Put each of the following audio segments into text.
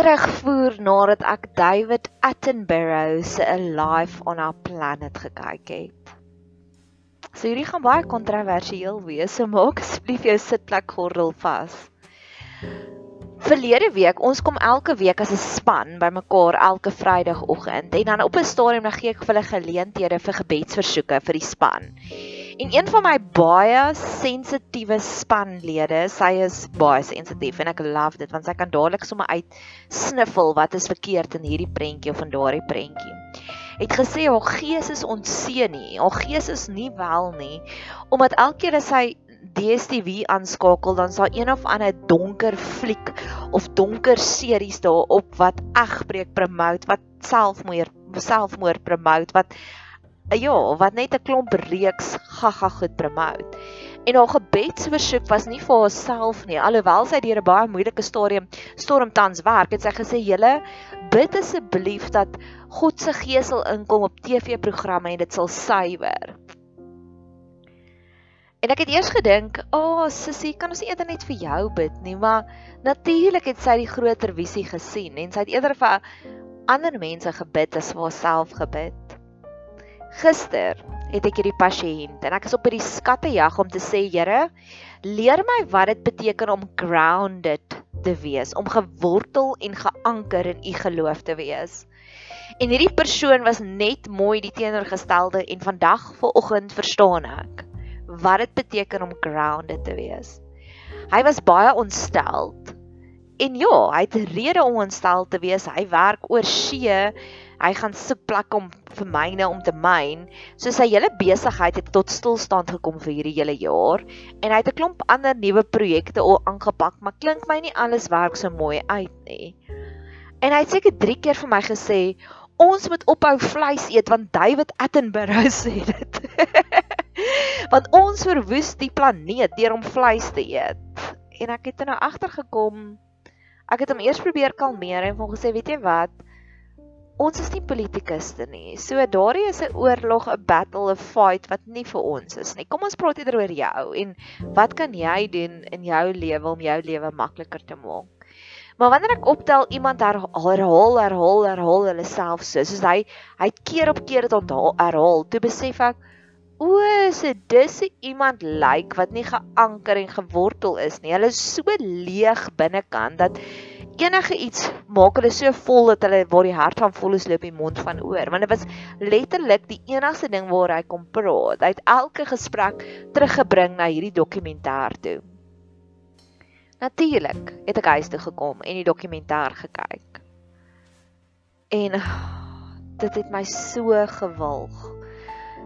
terugvoer nadat ek David Attenborough se Alive on Our Planet gekyk het. So hierdie gaan baie kontroversieel wees, so maak asseblief jou sitplek gordel vas. Verlede week, ons kom elke week as 'n span bymekaar elke Vrydagoggend en dan op 'n stadium dan gee ek vir hulle geleenthede vir gebedsversoeke vir die span. En een van my baie sensitiewe spanlede, sy is baie sensitief en ek love dit want sy kan dadelik sommer uit sniffel wat is verkeerd in hierdie prentjie of in daardie prentjie. Het gesê haar gees is ontseën nie, haar gees is nie wel nie, omdat elke keer as sy DStv aanskakel dan sal een of ander donker fliek of donker series daarop wat egbreek promote, wat selfmoord selfmoord promote, wat ja, wat net 'n klomp reeks gaga goed promote. En haar gebedsversoek was nie vir haarself nie, alhoewel sy deur 'n baie moeilike stadium storm tans werk, het sy gesê: "Julle bid asseblief dat God se gees sal inkom op TV-programme en dit sal suiwer." En ek het eers gedink, "O, oh, sussie, kan ons eerder net vir jou bid nie?" Maar natuurlik het sy die groter visie gesien en sy het eerder vir ander mense gebid as vir haarself gebid. Gister het ek hierdie pasiënt en ek is op hierdie skattejag om te sê, Here, leer my wat dit beteken om grounded te wees, om gewortel en geanker in u geloof te wees. En hierdie persoon was net mooi die teenoorgestelde en vandag vooroggend verstaan ek wat dit beteken om grounded te wees. Hy was baie ontsteld. En ja, hy het rede om ontstel te wees. Hy werk oor see hy gaan soek plekke om vir myne om te myn. So sy hele besigheid het tot stilstand gekom vir hierdie hele jaar en hy het 'n klomp ander nuwe projekte al aangepak, maar klink my nie alles werk so mooi uit nie. En hy het seker 3 keer vir my gesê ons moet ophou vleis eet want David Attenborough sê dit. want ons verwoes die planeet deur om vleis te eet. En ek het er nou agtergekom Ek het hom eers probeer kalmeer en hom gesê, weet jy wat? Ons is nie politikuste nie. So daardie is 'n oorlog, 'n battle, 'n fight wat nie vir ons is nie. Kom ons praat eerder oor jou en wat kan jy doen in jou lewe om jou lewe makliker te maak? Maar wanneer ek optel iemand herhaal, herhaal, herhaal hulle self so, soos hy hy keer op keer dit onthou herhaal, toe besef ek o, so dis iemand lyk like, wat nie geanker en gewortel is nie. Hulle is so leeg binnekant dat enige iets maak hulle so vol dat hulle waar die hart van vol is loop die mond van oor. Want dit was letterlik die enigste ding waar hy kom praat. Hy het elke gesprek teruggebring na hierdie dokumentêr toe. Natuurlik het ek huis toe gekom en die dokumentêr gekyk. En dit het my so gewilg.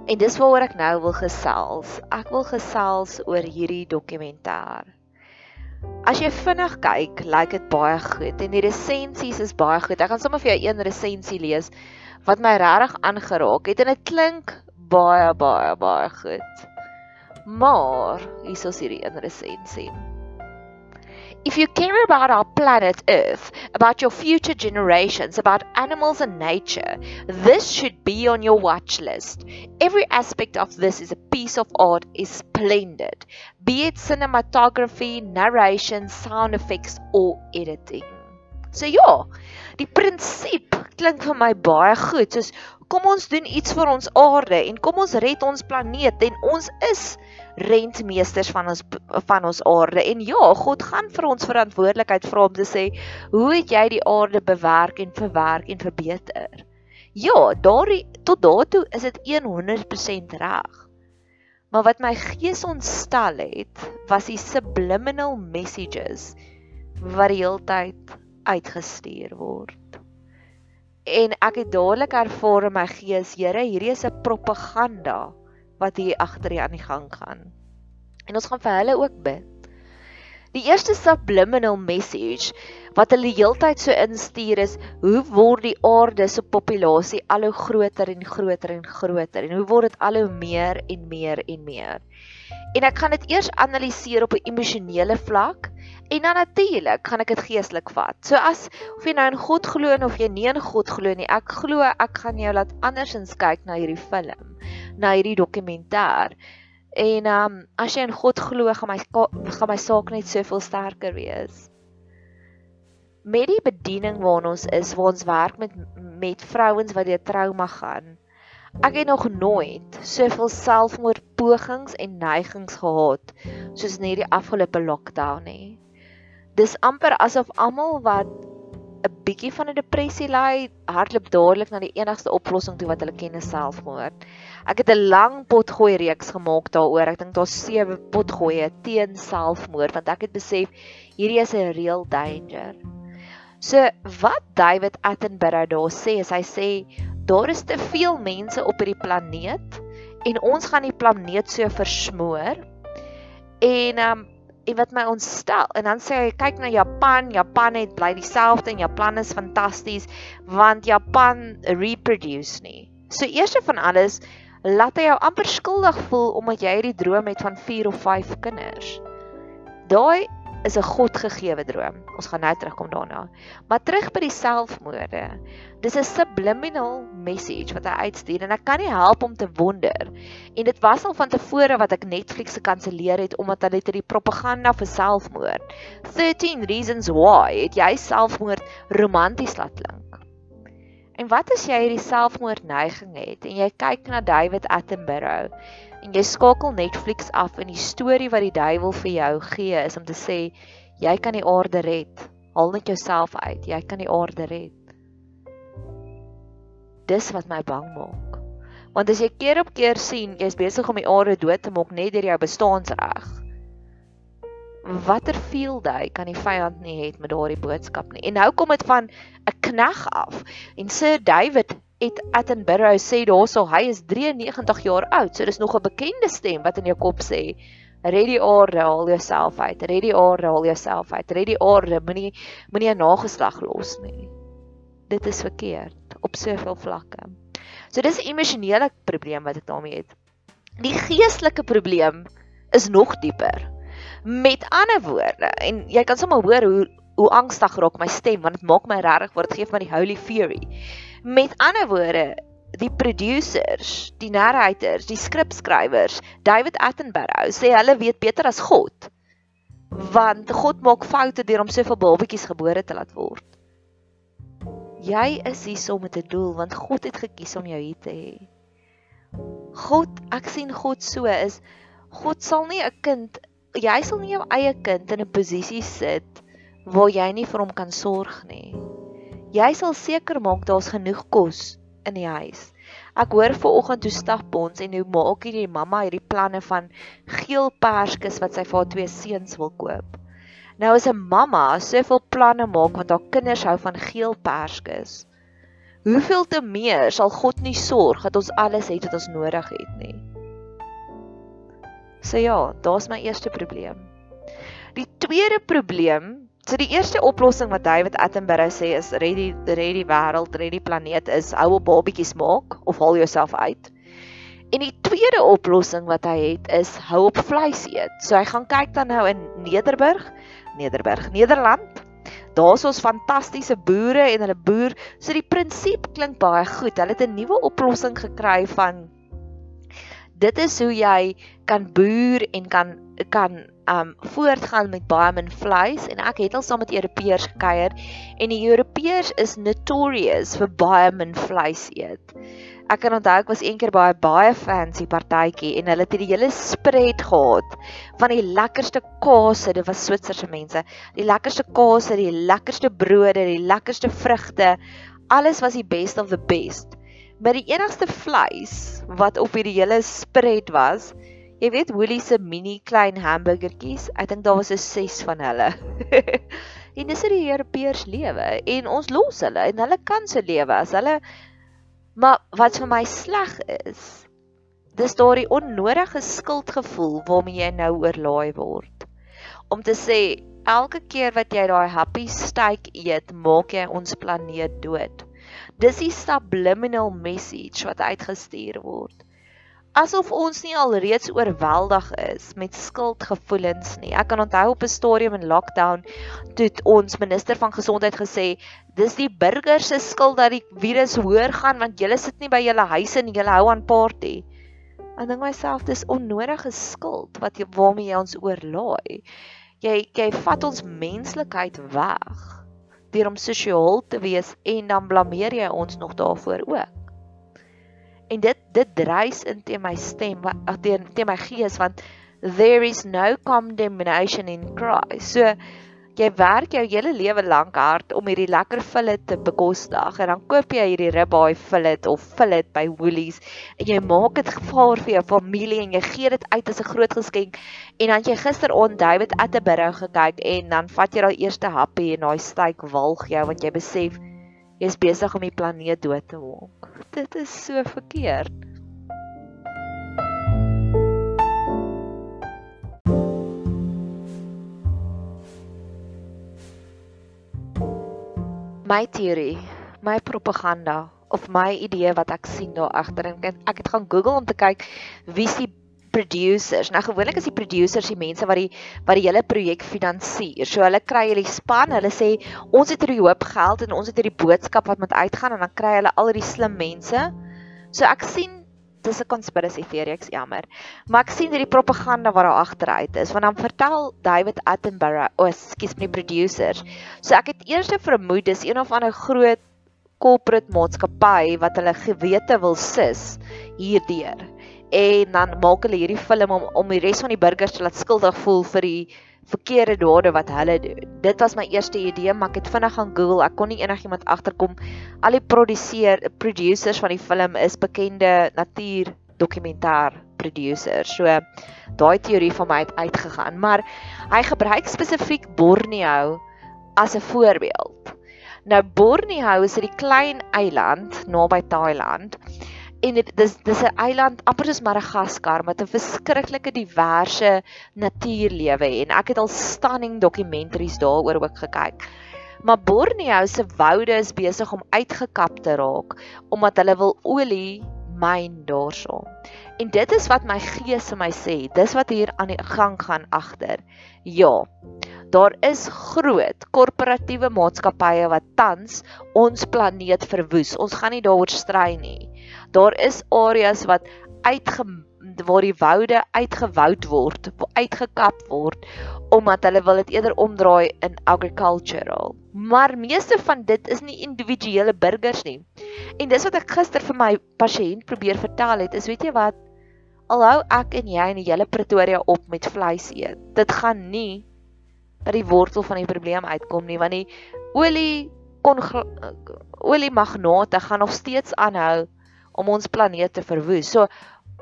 En dis waaroor ek nou wil gesels. Ek wil gesels oor hierdie dokumentêr As jy vinnig kyk, lyk like dit baie goed en die resensies is baie goed. Ek gaan sommer vir jou een resensie lees wat my regtig aangeraak het en dit klink baie baie baie goed. Maar hier is hierdie een resensie. If you care about our planet Earth, about your future generations, about animals and nature, this should be on your watch list. Every aspect of this is a piece of art, is splendid, be it cinematography, narration, sound effects, or editing. So ja, die prinsip klink vir my baie goed. Soos kom ons doen iets vir ons aarde en kom ons red ons planeet en ons is rentmeesters van ons van ons aarde en ja, God gaan vir ons verantwoordelikheid vra om te sê, hoe het jy die aarde bewerk en verwerk en verbeter? Ja, daardie tot daartoe is dit 100% reg. Maar wat my gees ontstel het, was die subliminal messages wat die heeltyd uitgestuur word. En ek het dadelik ervaar in my gees, Here, hierdie is 'n propaganda wat hier agter hier aan die gang gaan. En ons gaan vir hulle ook bid. Die eerste subliminal message wat hulle heeltyd so instuur is, hoe word die aarde se populasie al hoe groter en groter en groter en hoe word dit al hoe meer en meer en meer. En ek gaan dit eers analiseer op 'n emosionele vlak en dan natuurlik gaan ek dit geestelik vat. So as of jy nou in God glo of jy nie in God glo nie, ek glo ek gaan jou laat andersins kyk na hierdie film na hierdie dokumentêr. En um, as jy in God glo, gaan my gaan my saak net soveel sterker wees. Met die bediening waarna ons is, waar ons werk met met vrouens wat deur trauma gaan. Ek het nog nooit soveel selfmoordpogings en neigings gehad soos in hierdie afgelope lockdown nie. Dis amper asof almal wat 'n bietjie van 'n depressie ly, hardloop dadelik na die enigste oplossing toe wat hulle ken, selfmoord. Ek het 'n lang potgooi reeks gemaak daaroor. Ek dink daar's sewe potgoeie teen selfmoord want ek het besef hierdie is 'n real danger. So wat David Attenborough daar sê, is hy sê daar is te veel mense op hierdie planeet en ons gaan die planeet so versmoor. En um wat my ontstel en dan sê hy kyk na Japan, Japan het bly dieselfde en Japan is fantasties want Japan reproduce nie. So eerste van alles laat hy jou amper skuldig voel omdat jy hierdie droom het van 4 of 5 kinders. Daai is 'n godgegewe droom. Ons gaan nou terugkom daarna. Maar terug by die selfmoorde. Dis 'n subliminal message wat hy uitstuur en ek kan nie help om te wonder. En dit was al van tevore wat ek Netflix se kanselleer het omdat hulle dit die propaganda vir selfmoord. 13 reasons why het jy selfmoord romanties laat klink. En wat as jy hierdie selfmoordneiging het en jy kyk na David Attenborough en jy skakel Netflix af en die storie wat die duiwel vir jou gee is om te sê jy kan die aarde red. Haal net jouself uit. Jy kan die aarde red. Dis wat my bang maak. Want as jy keer op keer sien jy's besig om die aarde dood te maak net deur jou bestaansreg. Watter field hy kan die vyand nie het met daardie boodskap nie. En nou kom dit van 'n knegg af. En Sir David het Attenborough sê daarso hy is 93 jaar oud. So dis nog 'n bekende stem wat in jou kop sê red die aarde haal jouself uit. Red die aarde haal jouself uit. Red die aarde moenie moenie 'n nageslag los nie. Dit is verkeerd op soveel vlakke. So dis 'n emosionele probleem wat ek daarmee het. Die geestelike probleem is nog dieper. Met ander woorde, en jy kan sommer hoor hoe hoe angstig raak my stem want dit maak my regtig word gee my die holy fury. Met ander woorde, die producers, die narrators, die skripskrywers, David Attenborough sê hulle weet beter as God. Want God maak foute deur om soveel babatjies gebore te laat word. Jy is hier om met 'n doel want God het gekies om jou hier te hê. God, ek sien God so is God sal nie 'n kind, jy sal nie jou eie kind in 'n posisie sit waar jy nie vir hom kan sorg nie. Jy sal seker maak daar's genoeg kos in die huis. Ek hoor ver oggend toe stap ons en hoe maak hierdie mamma hierdie planne van geel perskes wat sy vir haar twee seuns wil koop. Nou as 'n mamma soveel planne maak want haar kinders hou van geel perskes. Hoeveel te meer sal God nie sorg dat ons alles het wat ons nodig het nie. So ja, daar's my eerste probleem. Die tweede probleem, so die eerste oplossing wat David Attenborough sê is red die red die wêreld, red die planeet is hou op babatjies maak of haal jouself uit. En die tweede oplossing wat hy het is hou op vleis eet. So hy gaan kyk dan nou in Nederburg, Nederburg, Nederland. Daar's ons fantastiese boere en hulle boer. So die prinsip klink baie goed. Hulle het 'n nuwe oplossing gekry van dit is hoe jy kan boer en kan kan um voortgaan met baie min vleis en ek het al saam met Europeërs gekuier en die Europeërs is notorious vir baie min vleis eet. Ek kan onthou ek was eendag by 'n baie fancy partytjie en hulle het die hele spread gehad van die lekkerste kaas, dit was Switserse mense, die lekkerste kaas, die lekkerste brode, die lekkerste vrugte, alles was die best of the best. Maar die enigste vleis wat op hierdie hele spread was, Jy weet Woolies se mini klein hamburgertjies, ek dink daar was 'n 6 van hulle. en dis die Europeërs lewe en ons los hulle en hulle kan se lewe as hulle maar wat vir my sleg is, dis daardie onnodige skuldgevoel waarmee jy nou oorlaai word. Om te sê elke keer wat jy daai happy steak eet, maak jy ons planeet dood. Dis die subliminal message wat uitgestuur word asof ons nie al reeds oorweldig is met skuldgevoelens nie. Ek kan onthou op 'n stadium in lockdown toe ons minister van gesondheid gesê, dis die burgers se skuld dat die virus hoër gaan want julle sit nie by julle huise en julle hou aan party. En dink myself dis onnodige skuld wat jy waarmee jy ons oorlaai. Jy jy vat ons menslikheid weg deur om sosiaal te wees en dan blameer jy ons nog daarvoor ook en dit dit dreis in te my stem wat teen te my gees want there is no condemnation in Christ. So jy werk jou hele lewe lank hard om hierdie lekker fillet te bekostig en dan koop jy hierdie ribeye fillet of fillet by Woolies en jy maak dit gevaar vir jou familie en jy gee dit uit as 'n groot geskenk en dan jy gisteraand David Attenborough gekyk en dan vat jy daai eerste happie en daai steak walg jou want jy besef jy's besig om die planeet dood te maak dit is so verkeerd. My teorie, my propaganda of my idee wat ek sien daar agter en ek het gaan Google om te kyk wie se producers. Nou gewoonlik is die producers die mense wat die wat die hele projek finansier. So hulle kry hierdie span, hulle sê ons het hierdie hoop geld en ons het hierdie boodskap wat moet uitgaan en dan kry hulle al hierdie slim mense. So ek sien dis 'n conspiracy theory, ek's jammer. Maar ek sien hierdie propaganda wat daar agteruit is, want dan vertel David Attenborough, o, oh, skus my producers. So ek het eers vermoed dis een of ander groot corporate maatskappy wat hulle gewete wil sis hierdeur en dan maak hulle hierdie film om om die res van die burgers te laat skuldig voel vir die verkeerde dade wat hulle doen. Dit was my eerste idee, maar ek het vinnig gaan Google. Ek kon nie enigiemand agterkom. Al die produseer producers van die film is bekende natuur dokumentêr producers. So daai teorie van my het uitgegaan, maar hy gebruik spesifiek Borneo as 'n voorbeeld. Nou Borneo is 'n klein eiland naby Thailand en dit dis dis 'n eiland amper soos Madagaskar met 'n verskriklike diverse natuurlewe en ek het al stunning documentaries daaroor ook gekyk. Maar Borneo se woude is besig om uitgekap te raak omdat hulle wil olie myn daarso. En dit is wat my gees in my sê, dis wat hier aan die gang gaan agter. Ja. Daar is groot korporatiewe maatskappye wat tans ons planeet verwoes. Ons gaan nie daaroor stry nie. Daar is areas wat uitge waar die woude uitgewoud word, uitgekap word omdat hulle wil dit eerder omdraai in agricultural. Maar meeste van dit is nie individuele burgers nie. En dis wat ek gister vir my pasiënt probeer vertel het, is weet jy wat? Alhou ek en jy in die hele Pretoria op met vleis eet. Dit gaan nie by die wortel van die probleem uitkom nie, want die olie kon olie magnate gaan nog steeds aanhou om ons planeet te verwoes. So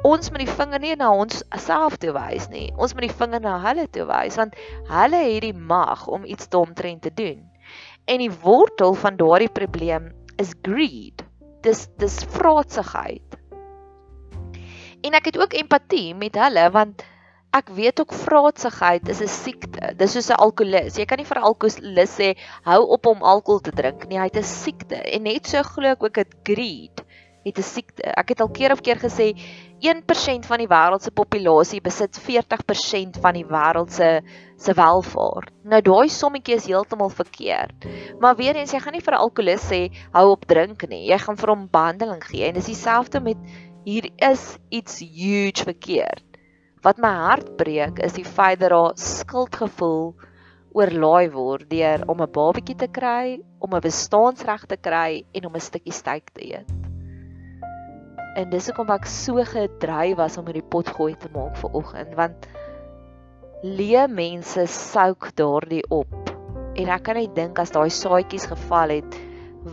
ons moet die vinger nie na ons self toe wys nie. Ons moet die vinger na hulle toe wys want hulle het die mag om iets daaromtrent te doen. En die wortel van daardie probleem is greed. Dis dis vraatsigheid. En ek het ook empatie met hulle want Ek weet ook vraatsigheid is 'n siekte. Dis soos 'n alkolikus. Jy kan nie vir 'n alkolikus sê hou op om alkohol te drink nie. Hy het 'n siekte. En net so glo ek ook dit greed het 'n siekte. Ek het al keer op keer gesê 1% van die wêreld se populasie besit 40% van die wêreld se se welvaart. Nou daai sommetjie is heeltemal verkeerd. Maar weer eens, jy gaan nie vir 'n alkolikus sê hou op drink nie. Jy gaan vir hom behandeling gee en dis dieselfde met hier is iets huge verkeerd. Wat my hart breek is die feit dat daar skuldgevoel oorlaai word deur om 'n babatjie te kry, om 'n bestaansreg te kry en om 'n stukkie steak te eet. En dis hoekom ek so gedryf was om hierdie pot gooi te maak vir oggend want leë mense souk daardie op. En ek kan net dink as daai saadjies geval het,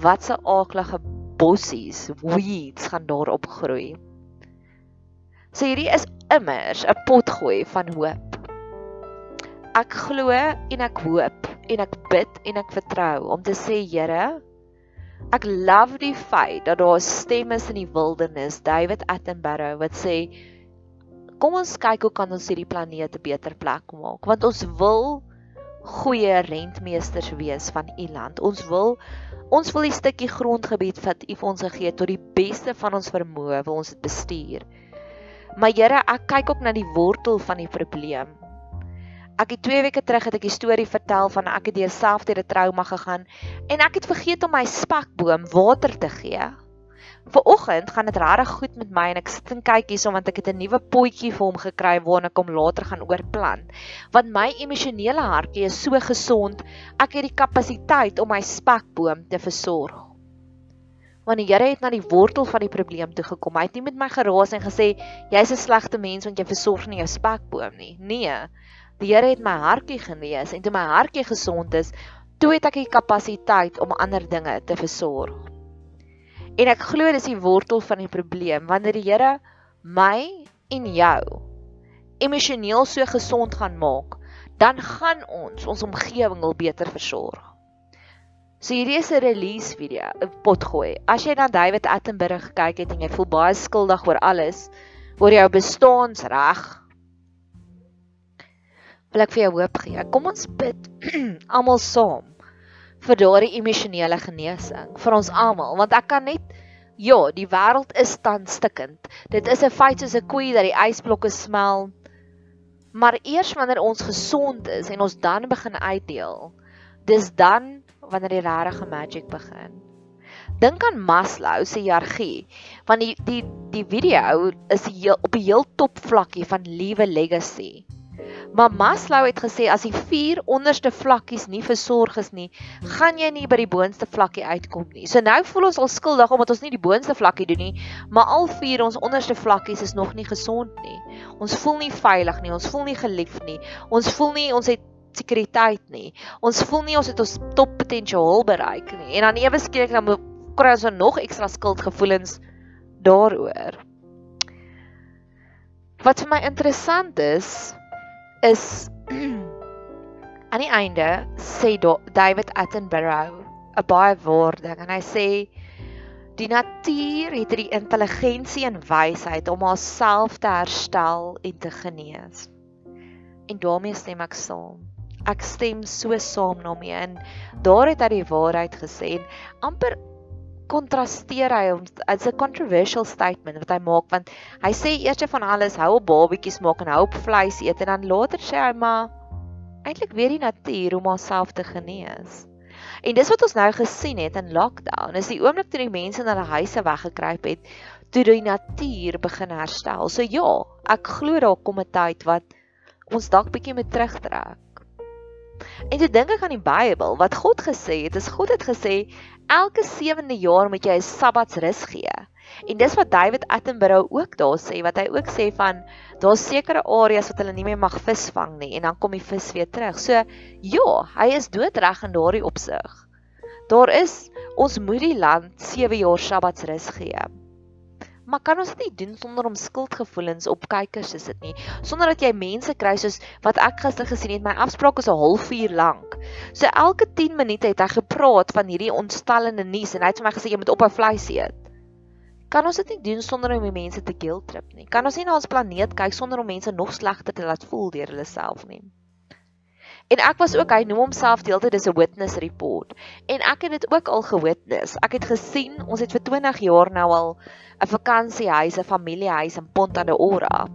wat 'n aaklige bossies, weeds gaan daarop groei. So hierdie is immers 'n pot gooi van hoop. Ek glo en ek hoop en ek bid en ek vertrou om te sê Here, Ek love die feit dat daar 'n stem is in die wildernis, David Attenborough wat sê kom ons kyk hoe kan ons hierdie planeet 'n beter plek maak want ons wil goeie rentmeesters wees van u land. Ons wil ons wil die stukkie grondgebied wat u vir ons gegee het tot die beste van ons vermoë wil ons dit bestuur. Maar Here, ek kyk ook na die wortel van die probleem. Ek het 2 weke terug het ek 'n storie vertel van ek het deur self deur 'n trauma gegaan en ek het vergeet om my spekboom water te gee. Vanoggend gaan dit regtig goed met my en ek sit en kyk hierson want ek het 'n nuwe potjie vir hom gekry waarna ek hom later gaan oorplant. Want my emosionele hartjie is so gesond, ek het die kapasiteit om my spekboom te versorg. Want die Here het na die wortel van die probleem toe gekom. Hy het nie met my geraas en gesê jy's 'n slegte mens want jy versorg nie jou spekboom nie. Nee. Die Here het my hartjie genees en toe my hartjie gesond is, toe het ek die kapasiteit om ander dinge te versorg. En ek glo dis die wortel van die probleem wanneer die Here my en jou emosioneel so gesond gaan maak, dan gaan ons ons omgewing al beter versorg. So hierdie is 'n release video, 'n potgooi. As jy na David Attenborough gekyk het en jy voel baie skuldig oor alles, oor jou bestaansreg, wil ek vir jou hoop gee. Kom ons bid almal saam vir daardie emosionele genesing vir ons almal, want ek kan net ja, die wêreld is tans stikkend. Dit is 'n feit soos 'n koei dat die ysblokke smel. Maar eers wanneer ons gesond is en ons dan begin uitdeel, dis dan wanneer die regte magic begin. Dink aan Maslow se hiërargie, want die die die video is heel, op die heel top vlakkie van liewe legacy. Maar Maslow het gesê as die vier onderste vlakkies nie versorg is nie, gaan jy nie by die boonste vlakkie uitkom nie. So nou voel ons al skuldig omdat ons nie die boonste vlakkie doen nie, maar al vier ons onderste vlakkies is nog nie gesond nie. Ons voel nie veilig nie, ons voel nie geliefd nie. Ons voel nie ons het sekuriteit nie. Ons voel nie ons het ons toppotensiaal bereik nie. En dan ewe skielik dan kry ons nog ekstra skuldgevoelens daaroor. Wat vir my interessant is, is aan die einde sê David Attenborough 'n baie woorde en hy sê die natuur het die intelligensie en wysheid om haarself te herstel en te genees. En daarmee stem ek saam. Ek stem so saam daarmee en daar het hy die waarheid gesê en amper kontrasteer hy hom as 'n controversial statement wat hy maak want hy sê eers van alles hou op babatjies maak en hou op vleis eet en dan later sê hy maar eintlik weer die natuur om homself te genees. En dis wat ons nou gesien het in lockdown. Is die oomblik toe die mense na hulle huise weggekruip het, toe die natuur begin herstel. So ja, ek glo daar kom 'n tyd wat ons dalk bietjie moet terugtrek. En toe dink ek aan die Bybel wat God gesê het, is God het gesê elke sewende jaar moet jy 'n sabbatsrus gee. En dis wat David Attenborough ook daar sê, wat hy ook sê van daar's sekere areas wat hulle nie meer mag visvang nie en dan kom die vis weer terug. So ja, hy is doodreg in daardie opsig. Daar is ons moet die land 7 jaar sabbatsrus gee. Maar kan ons dit nie doen sonder om skuldgevoelens op kykers te sit nie? Sonder dat jy mense kry soos wat ek gister gesien het, my afspraak is 'n halfuur lank. So elke 10 minute het hy gepraat van hierdie ontstellende nuus en hy het vir my gesê jy moet ophou vleis eet. Kan ons dit nie doen sonder om die mense te guilt trip nie? Kan ons nie na ons planeet kyk sonder om mense nog slegter te laat voel deur hulle self nie? En ek was ook hy noem homself deeltyd dis 'n witness report. En ek het dit ook al gewitness. Ek het gesien ons het vir 20 jaar nou al 'n vakansiehuis, 'n familiehuis in Ponta de Ora.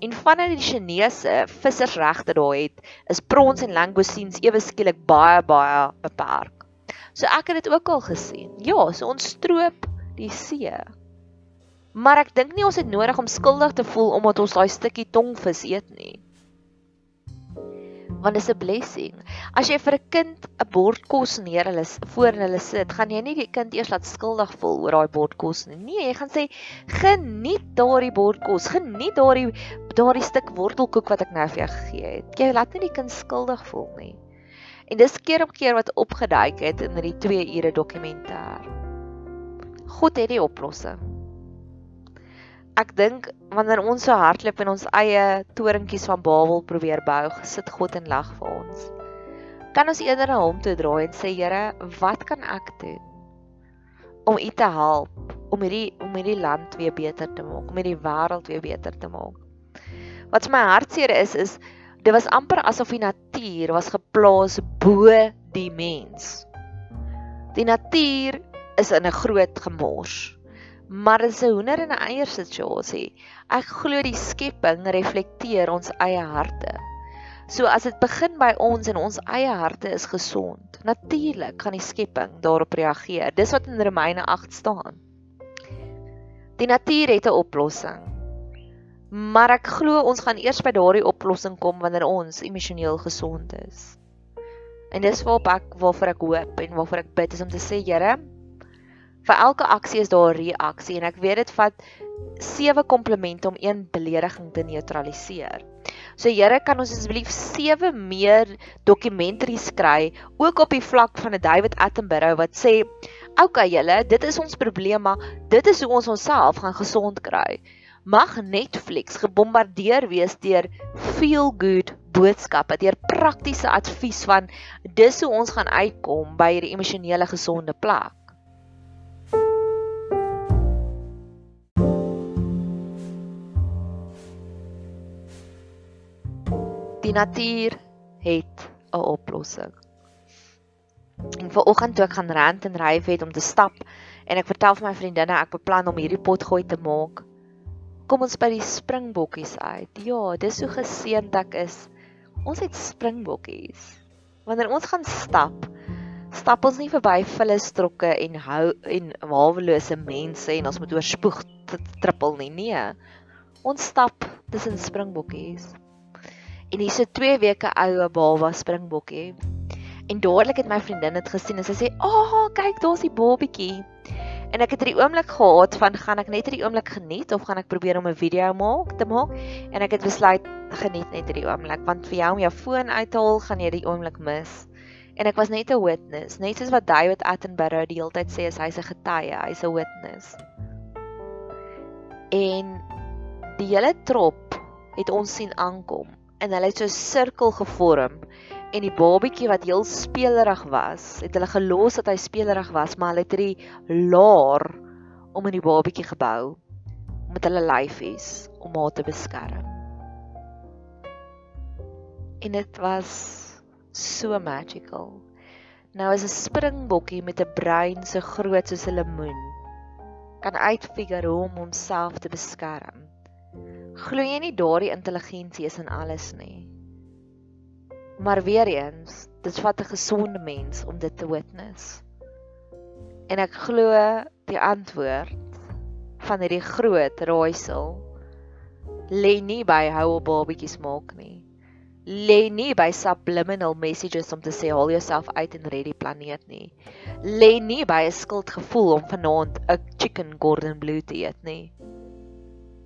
En vanuit die Chinese vissersregte daar het is prons en langoustines ewe skielik baie baie beperk. So ek het dit ook al gesien. Ja, so ons stroop die see. Maar ek dink nie ons het nodig om skuldig te voel omdat ons daai stukkie tongvis eet nie want dit is 'n blessing. As jy vir 'n kind 'n bord kos neer hulle voor hulle sit, gaan jy nie die kind eers laat skuldig voel oor daai bord kos nie. Nee, jy gaan sê geniet daardie bord kos, geniet daardie daardie stuk wortelkoek wat ek nou vir jou gegee het. Jy laat nie die kind skuldig voel nie. En dis keer op keer wat opgeduik het in hierdie 2 ure dokumentêr. God het die oplossing ek dink wanneer ons so hardloop in ons eie torentjies van Babel probeer bou, sit God en lag vir ons. Kan ons eerder na hom toe draai en sê Here, wat kan ek doen om U te help om hierdie om hierdie land weer beter te maak, om hierdie wêreld weer beter te maak. Wat my hartseer is is dit was amper asof die natuur was geplaas bo die mens. Die natuur is in 'n groot gemors maar dit is 'n hoender en 'n eier situasie. Ek glo die skepping reflekteer ons eie harte. So as dit begin by ons en ons eie harte is gesond, natuurlik gaan die skepping daarop reageer. Dis wat in Romeine 8 staan. Die natuur het 'n oplossing. Maar ek glo ons gaan eers by daardie oplossing kom wanneer ons emosioneel gesond is. En dis waarop ek waarvoor ek hoop en waarvoor ek bid is om te sê Here, vir elke aksie is daar 'n reaksie en ek weet dit vat sewe komplimente om een belediging te neutraliseer. So Here, kan ons asseblief sewe meer dokumentaries kry ook op die vlak van 'n David Attenborough wat sê, "Oké okay, julle, dit is ons probleem, maar dit is hoe ons onsself gaan gesond kry." Mag Netflix gebombardeer wees deur feel good boodskappe, deur praktiese advies van dis hoe ons gaan uitkom by hierdie emosionele gesonde plek. Die natuur het 'n oplossing. En vanoggend toe ek gaan rand en ry het om te stap en ek vertel vir my vriendinne ek beplan om hierdie pot gooi te maak. Kom ons by die springbokkies uit. Ja, dis so geseënd ek is. Ons het springbokkies. Wanneer ons gaan stap, stap ons nie verby vullestrokke en hou en hawelose mense en ons moet oorspoeg trippel nie. Nee. Ons stap tussen springbokkies en hier's 'n 2 weke oue baba springbokkie. En dadelik het my vriendin dit gesien en sy sê: "Ag, oh, kyk, daar's die babatjie." En ek het hierdie oomblik gehad van gaan ek net hierdie oomblik geniet of gaan ek probeer om 'n video maak te maak? En ek het besluit geniet net hierdie oomblik want vir jou om jou foon uit te haal, gaan jy die oomblik mis. En ek was net 'n witness, net soos wat David Attenborough die hele tyd sê as hy's 'n getuie, hy's 'n witness. En die hele trop het ons sien aankom en hulle het so 'n sirkel gevorm en die babatjie wat heel speelerig was, het hulle gelos dat hy speelerig was, maar hulle het hierdie laar om in die babatjie gebou met hulle lyfies om haar te beskerm. En dit was so magical. Nou is 'n springbokkie met 'n brein so groot soos 'n lemoen kan uitfigure hoe om homself te beskerm glo jy nie daardie intelligensie is in alles nie. Maar weer eens, dit vat 'n gesonde mens om dit te witness. En ek glo die antwoord van hierdie groot raaisel lê nie by op babatjies maak nie. Lê nie by subliminal messages om te sê haal jouself uit en red die planeet nie. Lê nie by 'n skuldgevoel om vanaand 'n chicken Gordon Blue te eet nie.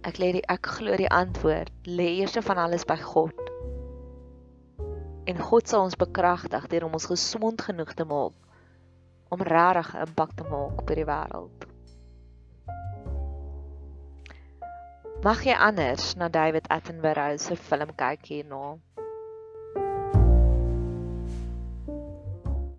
Ek lê die ek glo die antwoord lê eers van alles by God. En God sal ons bekragtig deur om ons gesond genoeg te maak om regtig 'n impak te maak op hierdie wêreld. Mag jy anders na David Attenborough se film kyk hierna.